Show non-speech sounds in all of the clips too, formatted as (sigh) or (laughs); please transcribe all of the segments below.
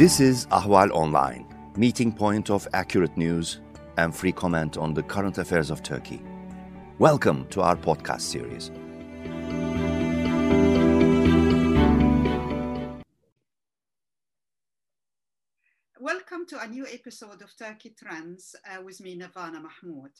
This is Ahval Online, meeting point of accurate news and free comment on the current affairs of Turkey. Welcome to our podcast series. Welcome to a new episode of Turkey Trends uh, with me, Nervana Mahmoud.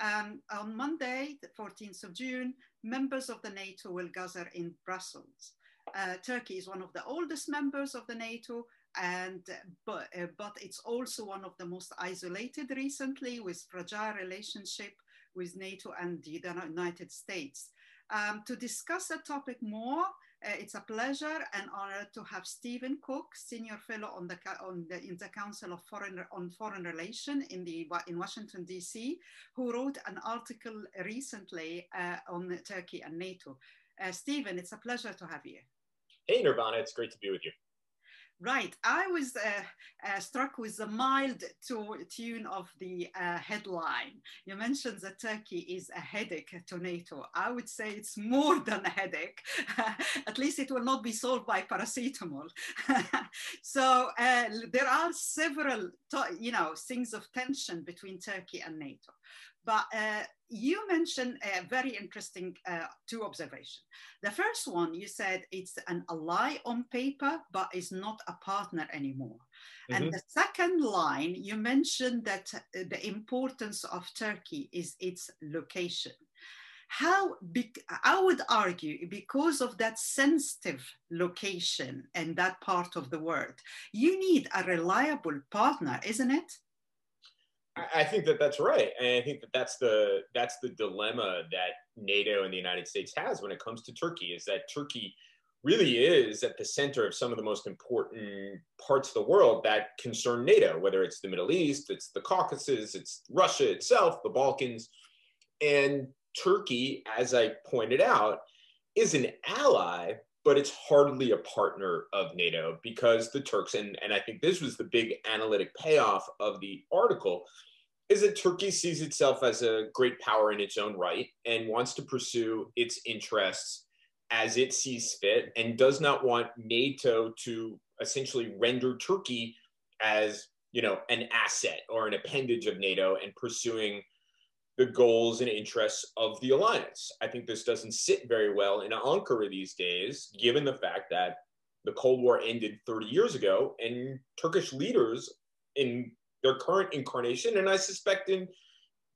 Um, on Monday, the 14th of June, members of the NATO will gather in Brussels. Uh, Turkey is one of the oldest members of the NATO and but, uh, but it's also one of the most isolated recently with fragile relationship with NATO and the United States. Um, to discuss the topic more, uh, it's a pleasure and honor to have Stephen Cook, senior fellow on the, on the in the Council of Foreign on Foreign Relations in the in Washington D.C., who wrote an article recently uh, on Turkey and NATO. Uh, Stephen, it's a pleasure to have you. Hey, Nervana, it's great to be with you. Right. I was uh, uh, struck with the mild to- tune of the uh, headline. You mentioned that Turkey is a headache to NATO. I would say it's more (laughs) than a headache. At least it will not be solved by paracetamol. (laughs) so uh, there are several, you know, things of tension between Turkey and NATO. But uh, you mentioned a very interesting uh, two observations. The first one, you said it's an ally on paper, but is not a partner anymore. Mm-hmm. And the second line, you mentioned that uh, the importance of Turkey is its location. How be, I would argue because of that sensitive location and that part of the world, you need a reliable partner, isn't it? I think that that's right, and I think that that's the that's the dilemma that NATO and the United States has when it comes to Turkey is that Turkey really is at the center of some of the most important parts of the world that concern NATO, whether it's the Middle East, it's the Caucasus, it's Russia itself, the Balkans, and Turkey, as I pointed out, is an ally, but it's hardly a partner of NATO because the Turks, and, and I think this was the big analytic payoff of the article, is that Turkey sees itself as a great power in its own right and wants to pursue its interests as it sees fit and does not want NATO to essentially render Turkey as you know an asset or an appendage of NATO and pursuing the goals and interests of the alliance. I think this doesn't sit very well in Ankara these days, given the fact that the Cold War ended 30 years ago and Turkish leaders in their current incarnation. And I suspect in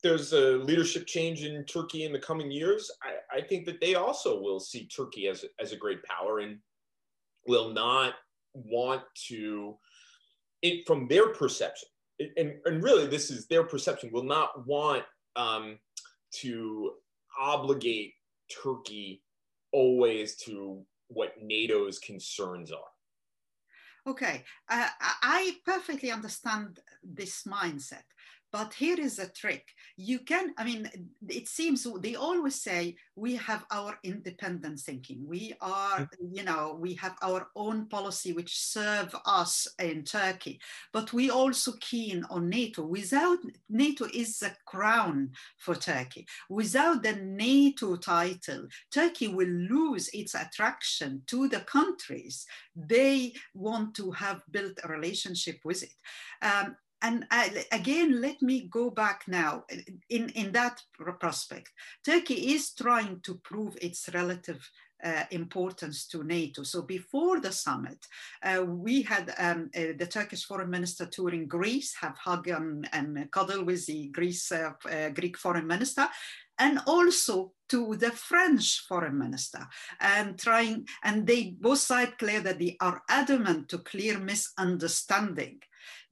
there's a leadership change in Turkey in the coming years. I, I think that they also will see Turkey as, as a great power and will not want to, it, from their perception, and, and really this is their perception, will not want um, to obligate Turkey always to what NATO's concerns are. Okay, uh, I perfectly understand this mindset. But here is a trick. You can, I mean, it seems they always say we have our independent thinking. We are, you know, we have our own policy which serve us in Turkey. But we also keen on NATO. Without NATO is the crown for Turkey. Without the NATO title, Turkey will lose its attraction to the countries they want to have built a relationship with it. Um, and I, again, let me go back now in, in that prospect. Turkey is trying to prove its relative uh, importance to NATO. So before the summit, uh, we had um, uh, the Turkish foreign minister touring Greece, have hug and, and cuddle with the Greece, uh, uh, Greek foreign minister, and also to the French foreign minister and trying, and they both sides clear that they are adamant to clear misunderstanding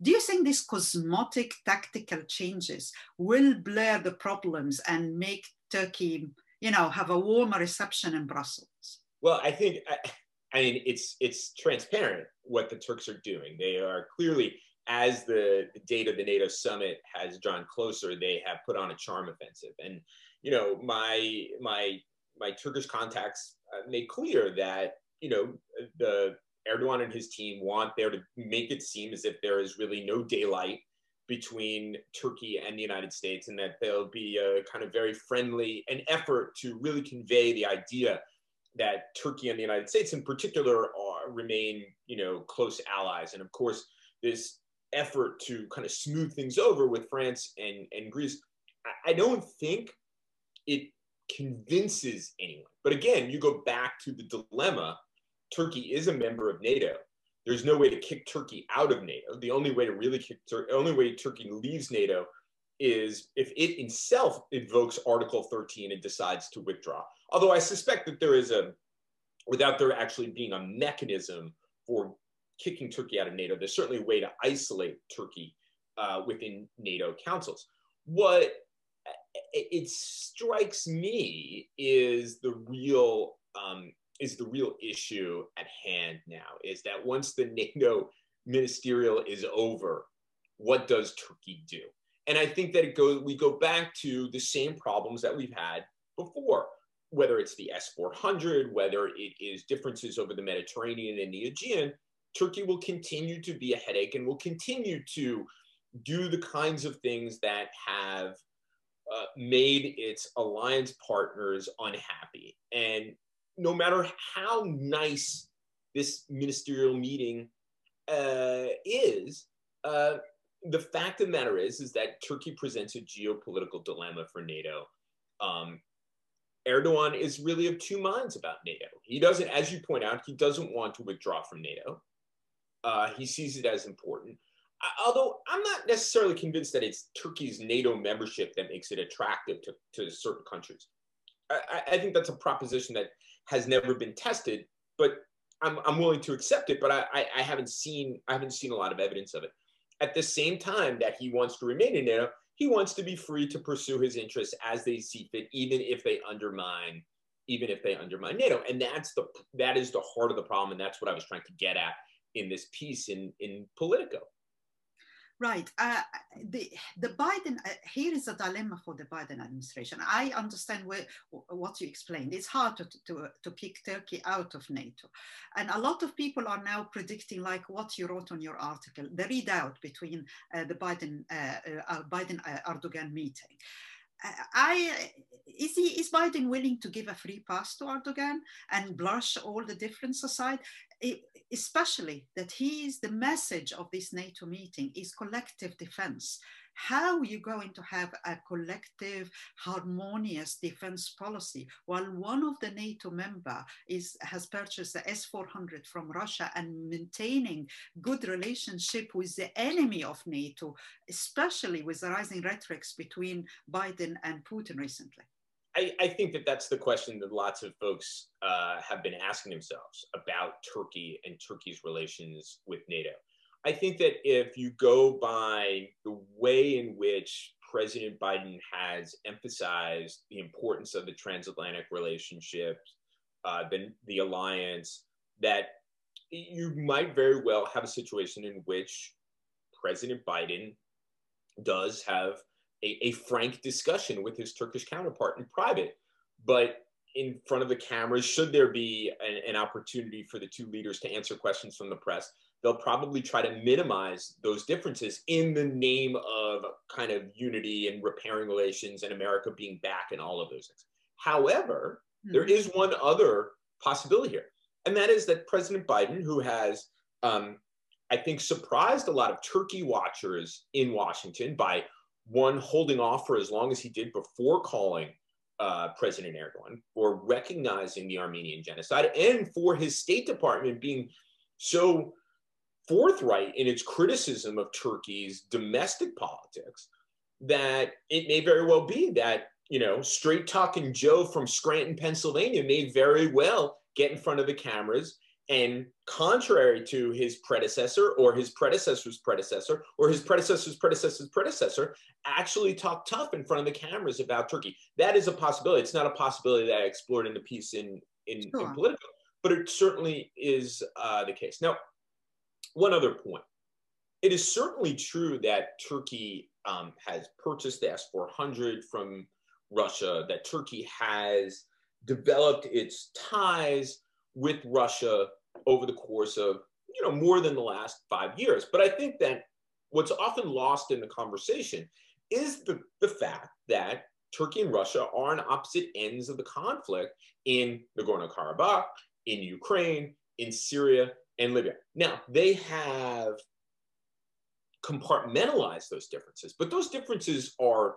do you think these cosmetic tactical changes will blur the problems and make Turkey, you know, have a warmer reception in Brussels? Well, I think, I, I mean, it's it's transparent what the Turks are doing. They are clearly, as the, the date of the NATO summit has drawn closer, they have put on a charm offensive. And you know, my my my Turkish contacts uh, made clear that you know the Erdogan and his team want there to make it seem as if there is really no daylight between Turkey and the United States, and that there'll be a kind of very friendly an effort to really convey the idea that Turkey and the United States, in particular, are, remain you know close allies. And of course, this effort to kind of smooth things over with France and, and Greece, I, I don't think it convinces anyone. But again, you go back to the dilemma Turkey is a member of NATO. There's no way to kick Turkey out of NATO. The only way to really kick Turkey, only way Turkey leaves NATO is if it itself invokes Article 13 and decides to withdraw. Although I suspect that there is a, without there actually being a mechanism for kicking Turkey out of NATO, there's certainly a way to isolate Turkey uh, within NATO councils. What it strikes me is the real um, is the real issue at hand now. Is that once the NATO ministerial is over, what does Turkey do? And I think that it goes, we go back to the same problems that we've had before, whether it's the S 400, whether it is differences over the Mediterranean and the Aegean. Turkey will continue to be a headache and will continue to do the kinds of things that have uh, made its alliance partners unhappy. And no matter how nice this ministerial meeting uh, is, uh, the fact of the matter is, is that Turkey presents a geopolitical dilemma for NATO. Um, Erdogan is really of two minds about NATO. He doesn't, as you point out, he doesn't want to withdraw from NATO. Uh, he sees it as important. Although I'm not necessarily convinced that it's Turkey's NATO membership that makes it attractive to, to certain countries. I, I think that's a proposition that has never been tested, but I'm, I'm willing to accept it. But I, I, I haven't seen I haven't seen a lot of evidence of it at the same time that he wants to remain in NATO, he wants to be free to pursue his interests as they see fit, even if they undermine, even if they undermine NATO. And that's the that is the heart of the problem, and that's what I was trying to get at in this piece in in Politico. Right. Uh, the the Biden uh, here is a dilemma for the Biden administration. I understand where, what you explained. It's hard to, to to kick Turkey out of NATO, and a lot of people are now predicting, like what you wrote on your article, the readout between uh, the Biden uh, uh, Biden uh, Erdogan meeting. I is he is Biden willing to give a free pass to Erdogan and brush all the difference aside? Especially that he is the message of this NATO meeting is collective defense. How are you going to have a collective, harmonious defense policy while one of the NATO member is has purchased the S-400 from Russia and maintaining good relationship with the enemy of NATO, especially with the rising rhetorics between Biden and Putin recently? I, I, think that that's the question that lots of folks uh, have been asking themselves about Turkey and Turkey's relations with NATO. I think that if you go by the way in which President Biden has emphasized the importance of the transatlantic relationship, uh, the, the alliance, that you might very well have a situation in which President Biden does have a, a frank discussion with his Turkish counterpart in private. But in front of the cameras, should there be an, an, opportunity for the two leaders to answer questions from the press, they'll probably try to minimize those differences in the name of kind of unity and repairing relations and America being back and all of those things. However, mm-hmm. there is one other possibility here, and that is that President Biden, who has, um, I think, surprised a lot of Turkey watchers in Washington by one holding off for as long as he did before calling uh, President Erdogan, for recognizing the Armenian genocide, and for his State Department being so forthright in its criticism of Turkey's domestic politics that it may very well be that, you know, straight talking Joe from Scranton, Pennsylvania may very well get in front of the cameras and contrary to his predecessor or his predecessor's predecessor or his predecessor's predecessor's predecessor, actually talk tough in front of the cameras about Turkey. That is a possibility. It's not a possibility that I explored in the piece in, in, sure. in Politico, but it certainly is uh, the case. Now, one other point. It is certainly true that Turkey um, has purchased the S 400 from Russia, that Turkey has developed its ties with Russia over the course of you know more than the last five years. But I think that what's often lost in the conversation is the, the fact that Turkey and Russia are on opposite ends of the conflict in compartmentalize those differences, but those differences are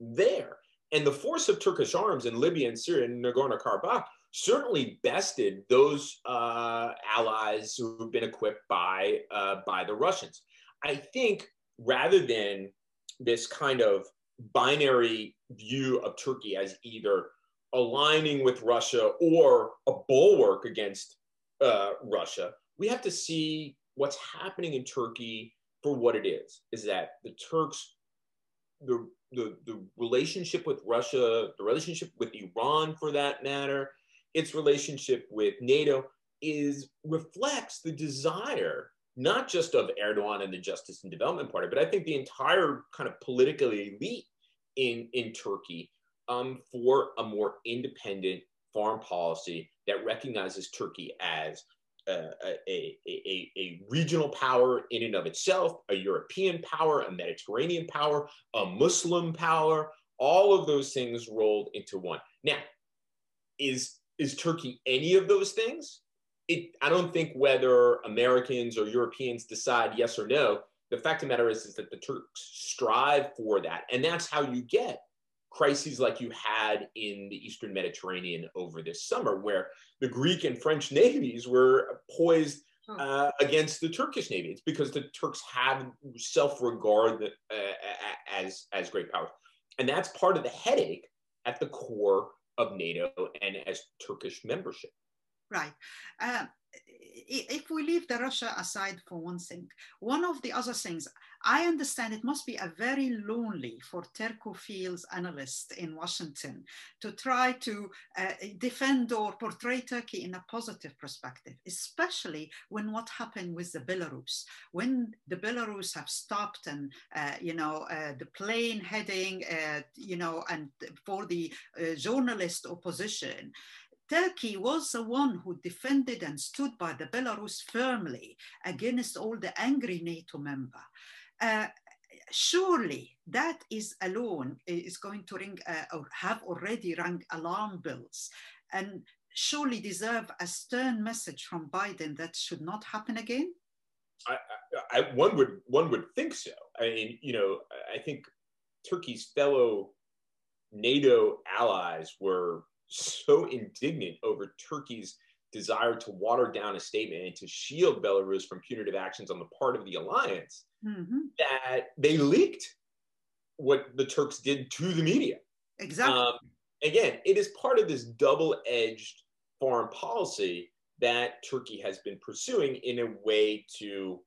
there. And the force of Turkish arms in Libya and Syria and Nagorno-Karabakh certainly bested those uh, allies who have been equipped by, uh, by the Russians. I think rather than this kind of binary view of Turkey as either aligning with Russia or a bulwark against uh, Russia, we have to see what's happening in Turkey for what it is. Is that the Turks, the, the, the relationship with Russia, the relationship with Iran for that matter, its relationship with NATO is reflects the desire not just of Erdogan and the Justice and Development Party, but I think the entire kind of political elite in, in Turkey um, for a more independent foreign policy that recognizes Turkey as a, a, a, a, regional power in and of itself, a European power, a Mediterranean power, a Muslim power, all of those things rolled into one. Now, is, is Turkey any of those things? It, I don't think whether Americans or Europeans decide yes or no. The fact of the matter is, is that the Turks strive for that. And that's how you get crises like you had in the Eastern Mediterranean over this summer, where the Greek and French navies were poised uh, against the Turkish navy. It's because the Turks have self-regard uh, as as great powers, and that's part of the headache at the core of NATO and as Turkish membership. Right. Uh, if we leave the Russia aside for one thing, one of the other things, I understand it must be a very lonely for Turkophiles analyst in Washington to try to uh, defend or portray Turkey in a positive perspective, especially when what happened with the Belarus, when the Belarus have stopped and, uh, you know, uh, the plane heading, uh, you know, and for the uh, journalist opposition, Turkey was the one who defended and stood by the Belarus firmly against all the angry NATO member. Uh, surely that is alone is going to ring uh, or have already rung alarm bells and surely deserve a stern message from Biden that should not happen again. I, I, one would one would think so. I mean, you know, I think Turkey's fellow NATO allies were so indignant over Turkey's desire to water down a statement and to shield Belarus from punitive actions on the part of the alliance mm-hmm. that they leaked what the Turks did to the media. Exactly. Um, again, it is part of this double edged foreign policy that Turkey has been pursuing in a way to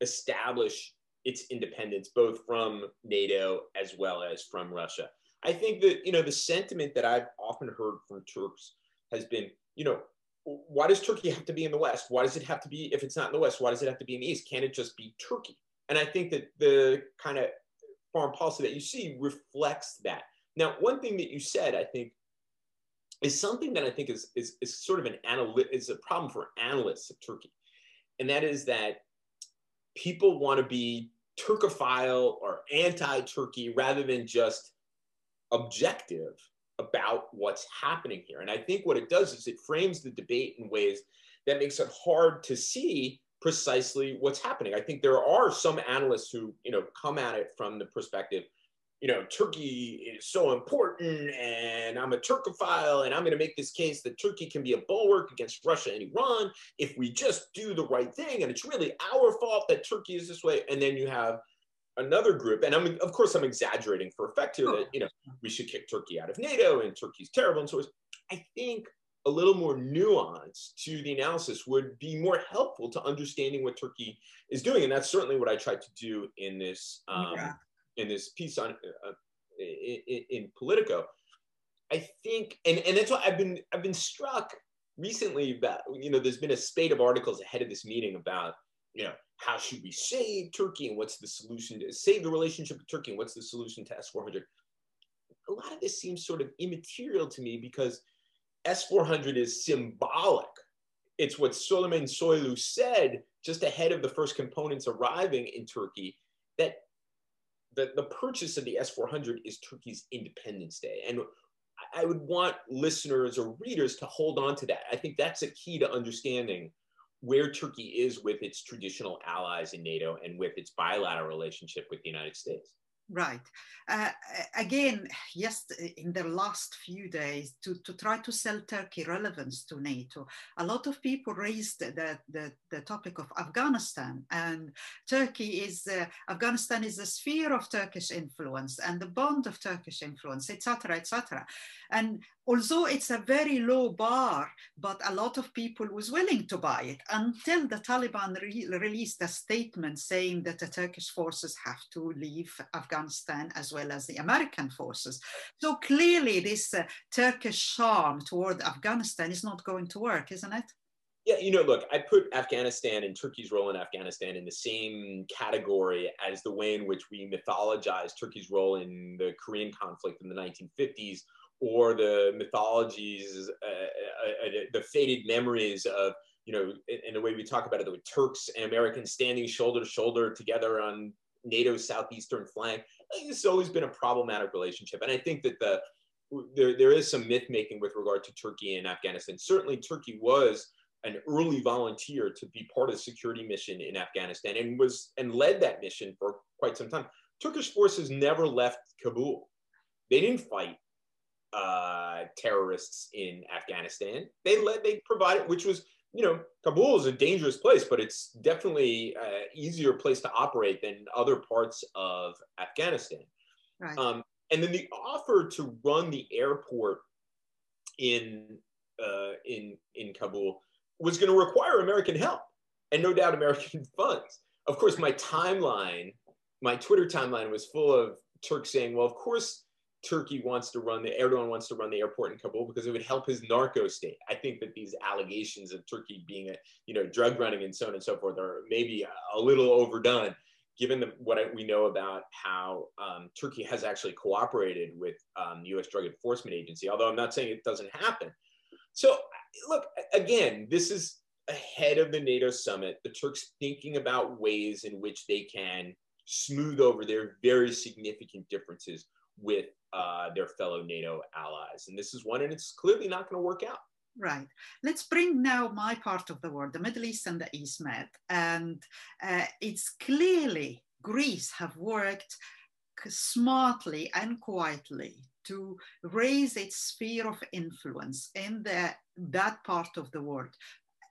establish its independence both from NATO as well as from Russia. I think that, you know, the sentiment that I've often heard from Turks has been, you know, why does Turkey have to be in the West? Why does it have to be, if it's not in the West, why does it have to be in the East? Can't it just be Turkey? And I think that the kind of foreign policy that you see reflects that. Now, one thing that you said, I think, is something that I think is, is, is sort of an analyst, is a problem for analysts of Turkey. And that is that people want to be Turkophile or anti-Turkey rather than just objective about what's happening here. And I think what it does is it frames the debate in ways that makes it hard to see precisely what's happening. I think there are some analysts who, you know, come at it from the perspective, you know, Turkey is so important and I'm a Turkophile and I'm going to make this case that Turkey can be a bulwark against Russia and Iran if we just do the right thing. And it's really our fault that Turkey is this way. And then you have another group, and I'm of course I'm exaggerating for effect here that you know we should kick Turkey out of NATO and Turkey's terrible and so forth. I think a little more nuance to the analysis would be more helpful to understanding what Turkey is doing, and that's certainly what I tried to do in this um, yeah. in this piece on uh, in, in Politico. I think, and and that's why I've been I've been struck recently that you know there's been a spate of articles ahead of this meeting about you know how should we save Turkey and what's the solution to save the relationship with Turkey and what's the solution to S400? A lot of this seems sort of immaterial to me because S400 is symbolic. It's what Süleyman Soylu said just ahead of the first components arriving in Turkey that the, the purchase of the S400 is Turkey's Independence Day. And I would want listeners or readers to hold on to that. I think that's a key to understanding where Turkey is with its traditional allies in NATO and with its bilateral relationship with the United States. Right. Uh, again, yes, in the last few days, to, to try to sell Turkey relevance to NATO, a lot of people raised the, the, the topic of Afghanistan. And Turkey is, uh, Afghanistan is a sphere of Turkish influence and the bond of Turkish influence, etc., etc. And although it's a very low bar, but a lot of people was willing to buy it until the Taliban re released a statement saying that the Turkish forces have to leave Afghanistan as well as the American forces. So clearly this uh, Turkish charm toward Afghanistan is not going to work, isn't it? Yeah, you know, look, I put Afghanistan and Turkey's role in Afghanistan in the same category as the way in which we mythologize Turkey's role in the Korean conflict in the 1950s or the mythologies, uh, uh, uh, the faded memories of, you know, in, in, the way we talk about it, the Turks and Americans standing shoulder to shoulder together on NATO's southeastern flank. Has always been a problematic relationship. And I think that the there, there is some myth making with regard to Turkey and Afghanistan. Certainly, Turkey was an early volunteer to be part of the security mission in Afghanistan and was and led that mission for quite some time. Turkish forces never left Kabul. They didn't fight uh, terrorists in Afghanistan. They led, they provided, which was, you know, Kabul is a dangerous place, but it's definitely an easier place to operate than other parts of Afghanistan. Right. Um, and then the offer to run the airport in uh, in in Kabul was going to require American help, and no doubt American (laughs) funds. Of course, my timeline, my Twitter timeline was full of Turks saying, "Well, of course." Turkey wants to run the Erdogan wants to run the airport in Kabul because it would help his narco state. I think that these allegations of Turkey being a you know drug running and so on and so forth are maybe a, little overdone, given the, what we know about how um, Turkey has actually cooperated with um, the U.S. Drug Enforcement Agency. Although I'm not saying it doesn't happen. So look again, this is ahead of the NATO summit. The Turks thinking about ways in which they can smooth over their very significant differences with uh, their fellow NATO allies. And this is one, and it's clearly not going to work out. Right. Let's bring now my part of the world, the Middle East and the East Med. And uh, it's clearly Greece have worked smartly and quietly to raise its sphere of influence in the, that part of the world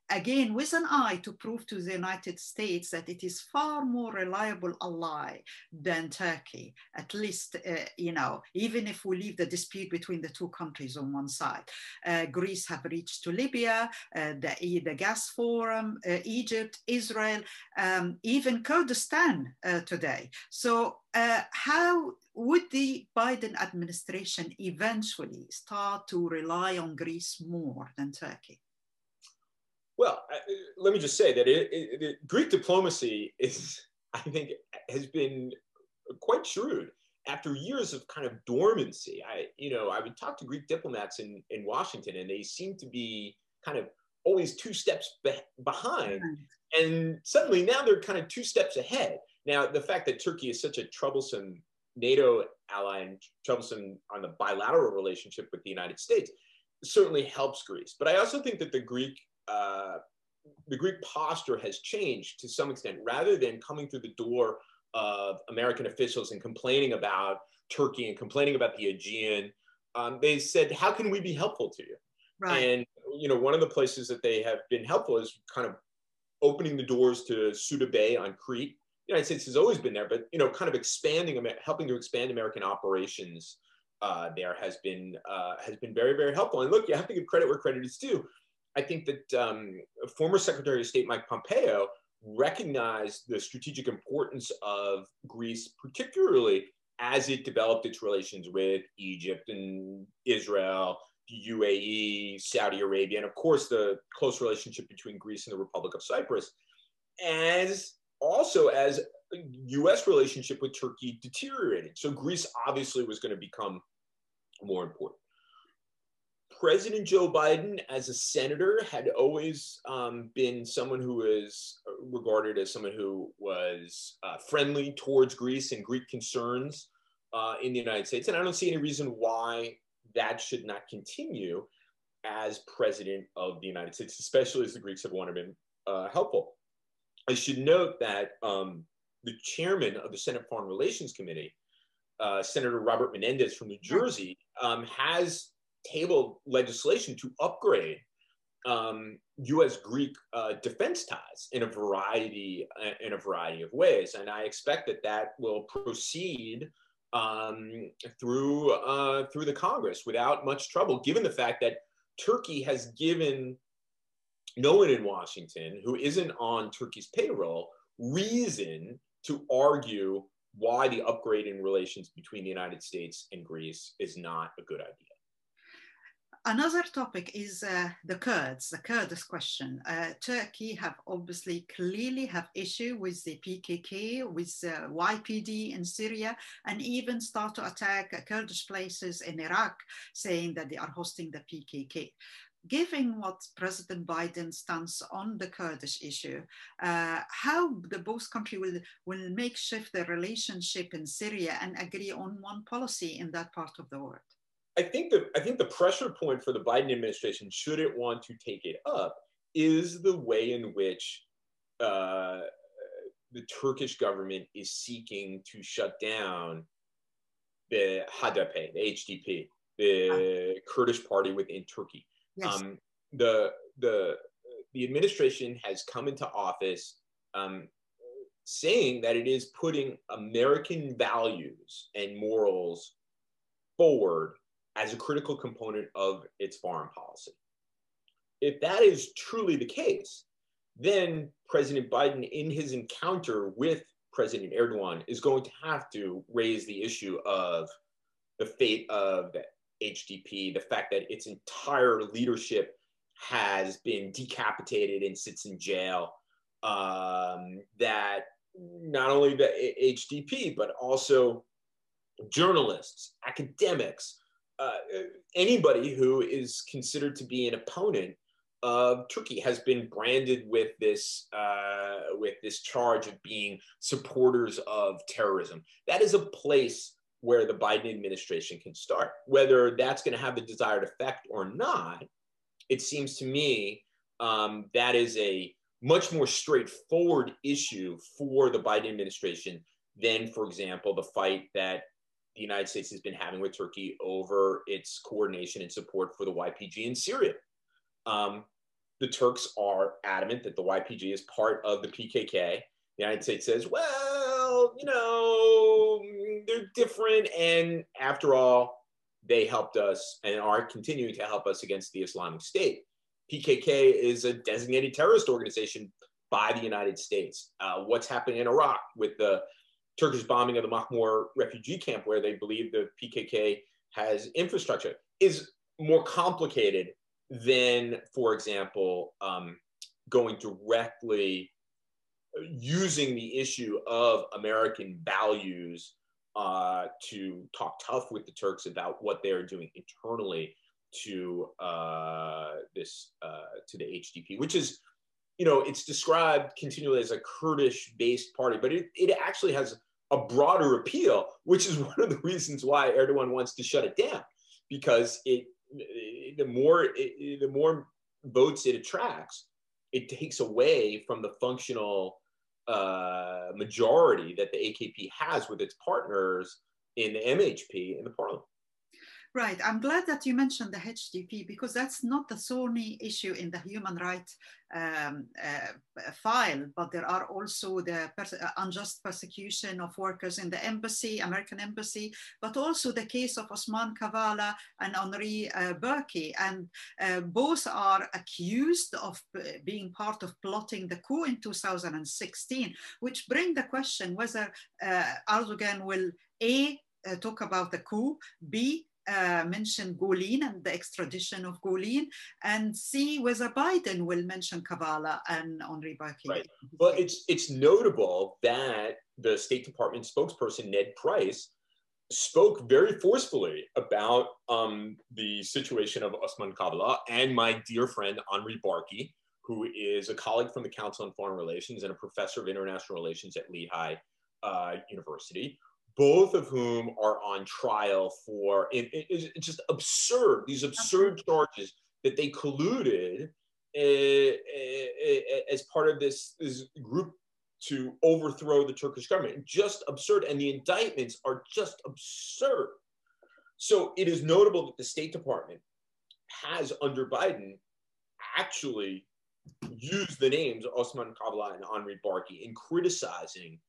again with an eye to prove to the United States that it is far more reliable ally than Turkey, at least, uh, you know, even if we leave the dispute between the two countries on one side. Uh, Greece have reached to Libya, uh, the, the gas forum, uh, Egypt, Israel, um, even Kurdistan uh, today. So uh, how would the Biden administration eventually start to rely on Greece more than Turkey? Well, uh, let me just say that it, it, it, Greek diplomacy is, (laughs) I think, has been quite shrewd after years of kind of dormancy. I, you know, I would talk to Greek diplomats in, in Washington, and they seem to be kind of always two steps be- behind, and suddenly now they're kind of two steps ahead. Now, the fact that Turkey is such a troublesome NATO ally and troublesome on the bilateral relationship with the United States certainly helps Greece. But I also think that the Greek uh, the Greek posture has changed to some extent. Rather than coming through the door of American officials and complaining about Turkey and complaining about the Aegean, um, they said, "How can we be helpful to you?" Right. And you know, one of the places that they have been helpful is kind of opening the doors to Souda Bay on Crete. The United States has always been there, but you know, kind of expanding, helping to expand American operations uh, there has been uh, has been very, very helpful. And look, you have to give credit where credit is due. I think that um, former Secretary of State Mike Pompeo recognized the strategic importance of Greece, particularly as it developed its relations with Egypt and Israel, UAE, Saudi Arabia, and of course the close relationship between Greece and the Republic of Cyprus, as also as U.S. relationship with Turkey deteriorated. So Greece obviously was going to become more important. President Joe Biden, as a senator, had always um, been someone who was regarded as someone who was uh, friendly towards Greece and Greek concerns uh, in the United States. And I don't see any reason why that should not continue as president of the United States, especially as the Greeks have wanted him uh, helpful. I should note that um, the chairman of the Senate Foreign Relations Committee, uh, Senator Robert Menendez from New Jersey, um, has tabled legislation to upgrade um, U.S. Greek uh, defense ties in a variety uh, in a variety of ways, and I expect that that will proceed um, through uh, through the Congress without much trouble, given the fact that Turkey has given no one in Washington who isn't on Turkey's payroll reason to argue why the upgrade in relations between the United States and Greece is not a good idea. Another topic is uh, the Kurds, the Kurdish question. Uh, Turkey have obviously clearly have issue with the PKK, with uh, YPG in Syria, and even start to attack Kurdish places in Iraq, saying that they are hosting the PKK given what President Biden stands on the Kurdish issue, uh, how the both countries will, will make shift their relationship in Syria and agree on one policy in that part of the world? I think the I think the pressure point for the Biden administration, should it want to take it up, is the way in which uh, the Turkish government is seeking to shut down the HDP, the HDP, the Kurdish party within Turkey. Yes. Um, the the the administration has come into office um, saying that it is putting American values and morals forward as a critical component of its foreign policy. If that is truly the case, then President Biden, in his encounter with President Erdogan, is going to have to raise the issue of the fate of the HDP, the fact that its entire leadership has been decapitated and sits in jail, um, that not only the HDP, but also journalists, academics, uh, anybody who is considered to be an opponent of Turkey has been branded with this uh, with this charge of being supporters of terrorism. That is a place where the Biden administration can start. Whether that's going to have the desired effect or not, it seems to me um, that is a much more straightforward issue for the Biden administration than, for example, the fight that the United States has been having with Turkey over its coordination and support for the YPG in Syria. Um, the Turks are adamant that the YPG is part of the PKK. The United States says, well, you know, they're different. And after all, they helped us and are continuing to help us against the Islamic State. PKK is a designated terrorist organization by the United States. Uh, what's happening in Iraq with the Turkish bombing of the Mahmur refugee camp, where they believe the PKK has infrastructure, is more complicated than, for example, um, going directly uh, using the issue of American values uh, to talk tough with the Turks about what they're doing internally to uh, this uh, to the HDP, which is, you know, it's described continually as a Kurdish-based party, but it, it actually has a broader appeal, which is (laughs) one of the reasons why Erdogan wants to shut it down, because it the more it, the more votes it attracts, it takes away from the functional uh, majority that the AKP has with its partners in the MHP in the parliament. Right. I'm glad that you mentioned the HDP because that's not the only issue in the human rights um, uh, file, but there are also the pers uh, unjust persecution of workers in the embassy, American embassy, but also the case of Osman Kavala and Henri uh, Barkey. And uh, both are accused of being part of plotting the coup in 2016, which bring the question whether uh, Erdogan will A, uh, talk about the coup, B, uh, mention Gulen and the extradition of Gulen, and see whether Biden will mention Kavala and Henri Barkey. Right. It's it's notable that the State Department spokesperson Ned Price spoke very forcefully about um, the situation of Osman Kavala and my dear friend Henri Barkey, who is a colleague from the Council on Foreign Relations and a professor of international relations at Lehigh uh, University, both of whom are on trial for it, it, it's just absurd these absurd charges that they colluded eh, eh, eh, as part of this, this group to overthrow the Turkish government. Just absurd. And the indictments are just absurd. So it is notable that the State Department has, under Biden, actually used the names Osman Kavala and Henri Barkey in criticizing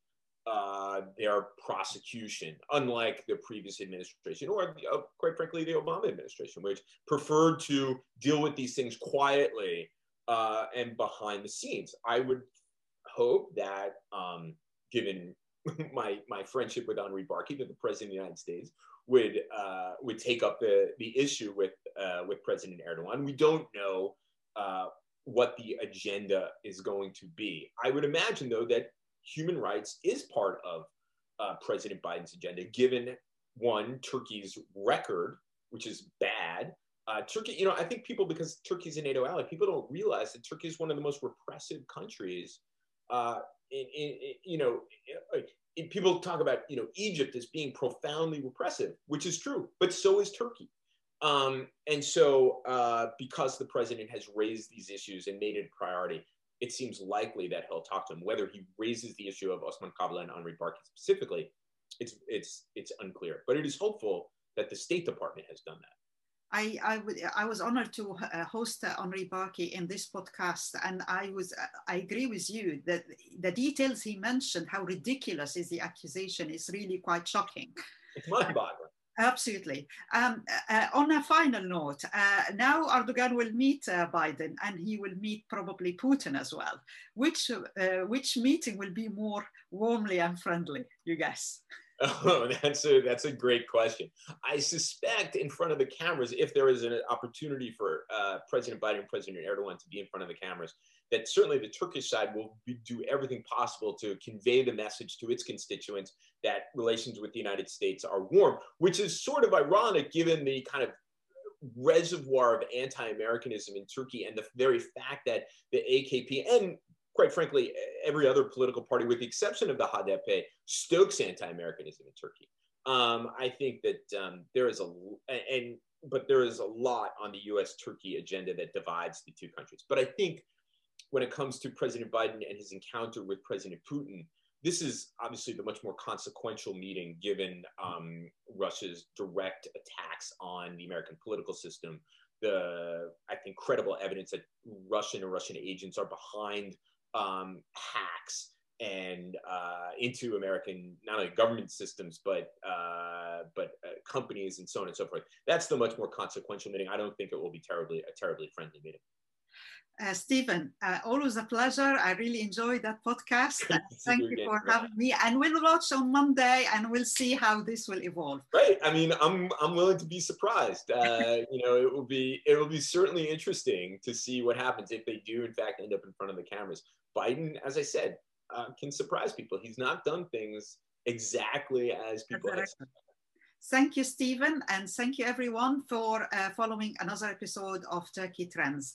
uh, their prosecution, unlike the previous administration, or uh, quite frankly, the Obama administration, which preferred to deal with these things quietly uh, and behind the scenes. I would hope that, um, given (laughs) my my friendship with Henri Barkey, that the president of the United States would uh, would take up the the issue with uh, with President Erdogan. We don't know what the agenda is going to be. I would imagine, though, that human rights is part of uh, President Biden's agenda, given one Turkey's record, which is bad. Uh, Turkey, you know, I think people because Turkey's a NATO ally, people don't realize that Turkey is one of the most repressive countries. Uh, in, in, in, you know, people talk about you know Egypt as being profoundly repressive, which is true, but so is Turkey. Um, and so, uh, because the president has raised these issues and made it a priority, it seems likely that he'll talk to him. Whether he raises the issue of Osman Kavala and Henri Barkey specifically, it's it's it's unclear. But it is hopeful that the State Department has done that. I, I, I was honored to uh, host uh, Henri Barkey in this podcast, and I was uh, I agree with you that the details he mentioned, how ridiculous is the accusation, is really quite shocking. It's mind-boggling. Absolutely. Um, uh, on a final note, uh, now Erdogan will meet uh, Biden and he will meet probably Putin as well. Which, which meeting will be more warmly and friendly, you guess? (laughs) Oh, that's a that's a great question. I suspect in front of the cameras, if there is an opportunity for uh, President Biden and President Erdogan to be in front of the cameras, that certainly the Turkish side will be, do everything possible to convey the message to its constituents that relations with the United States are warm, which is sort of ironic given the kind of reservoir of anti-Americanism in Turkey and the very fact that the AKP and quite frankly, every other political party, with the exception of the HDP, stokes anti-Americanism in Turkey. Um, I think that um, there is a and but there is a lot on the U.S.-Turkey agenda that divides the two countries. But I think when it comes to President Biden and his encounter with President Putin, this is obviously the much more consequential meeting given um, Russia's direct attacks on the American political system. The I think credible evidence that Russian and Russian agents are behind um, hacks and uh, into American not only government systems but uh, but uh, companies and so on and so forth. That's the much more consequential meeting. I don't think it will be terribly a terribly friendly meeting. Uh, Stephen, uh, always a pleasure. I really enjoyed that podcast. (laughs) Thank you for having me. And we'll watch on Monday, and we'll see how this will evolve. Right. I mean, I'm I'm willing to be surprised. Uh, (laughs) you know, it will be it will be certainly interesting to see what happens if they do in fact end up in front of the cameras. Biden, as I said, uh, can surprise people. He's not done things exactly as people exactly. Thank you, Stephen, and thank you everyone for uh, following another episode of Turkey Trends.